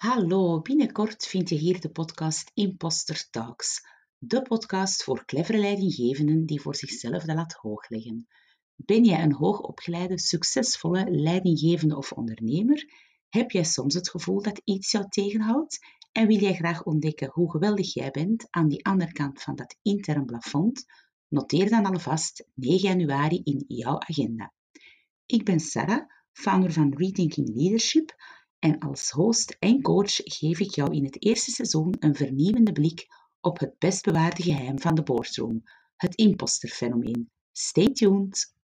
Hallo, binnenkort vind je hier de podcast Imposter Talks, de podcast voor clevere leidinggevenden die voor zichzelf de lat hoog leggen. Ben jij een hoogopgeleide, succesvolle leidinggevende of ondernemer? Heb jij soms het gevoel dat iets jou tegenhoudt en wil jij graag ontdekken hoe geweldig jij bent aan die andere kant van dat intern plafond? Noteer dan alvast 9 januari in jouw agenda. Ik ben Sarah, founder van Rethinking Leadership en als host en coach geef ik jou in het eerste seizoen een vernieuwende blik op het best bewaarde geheim van de boardroom, het imposterfenomeen. Stay tuned!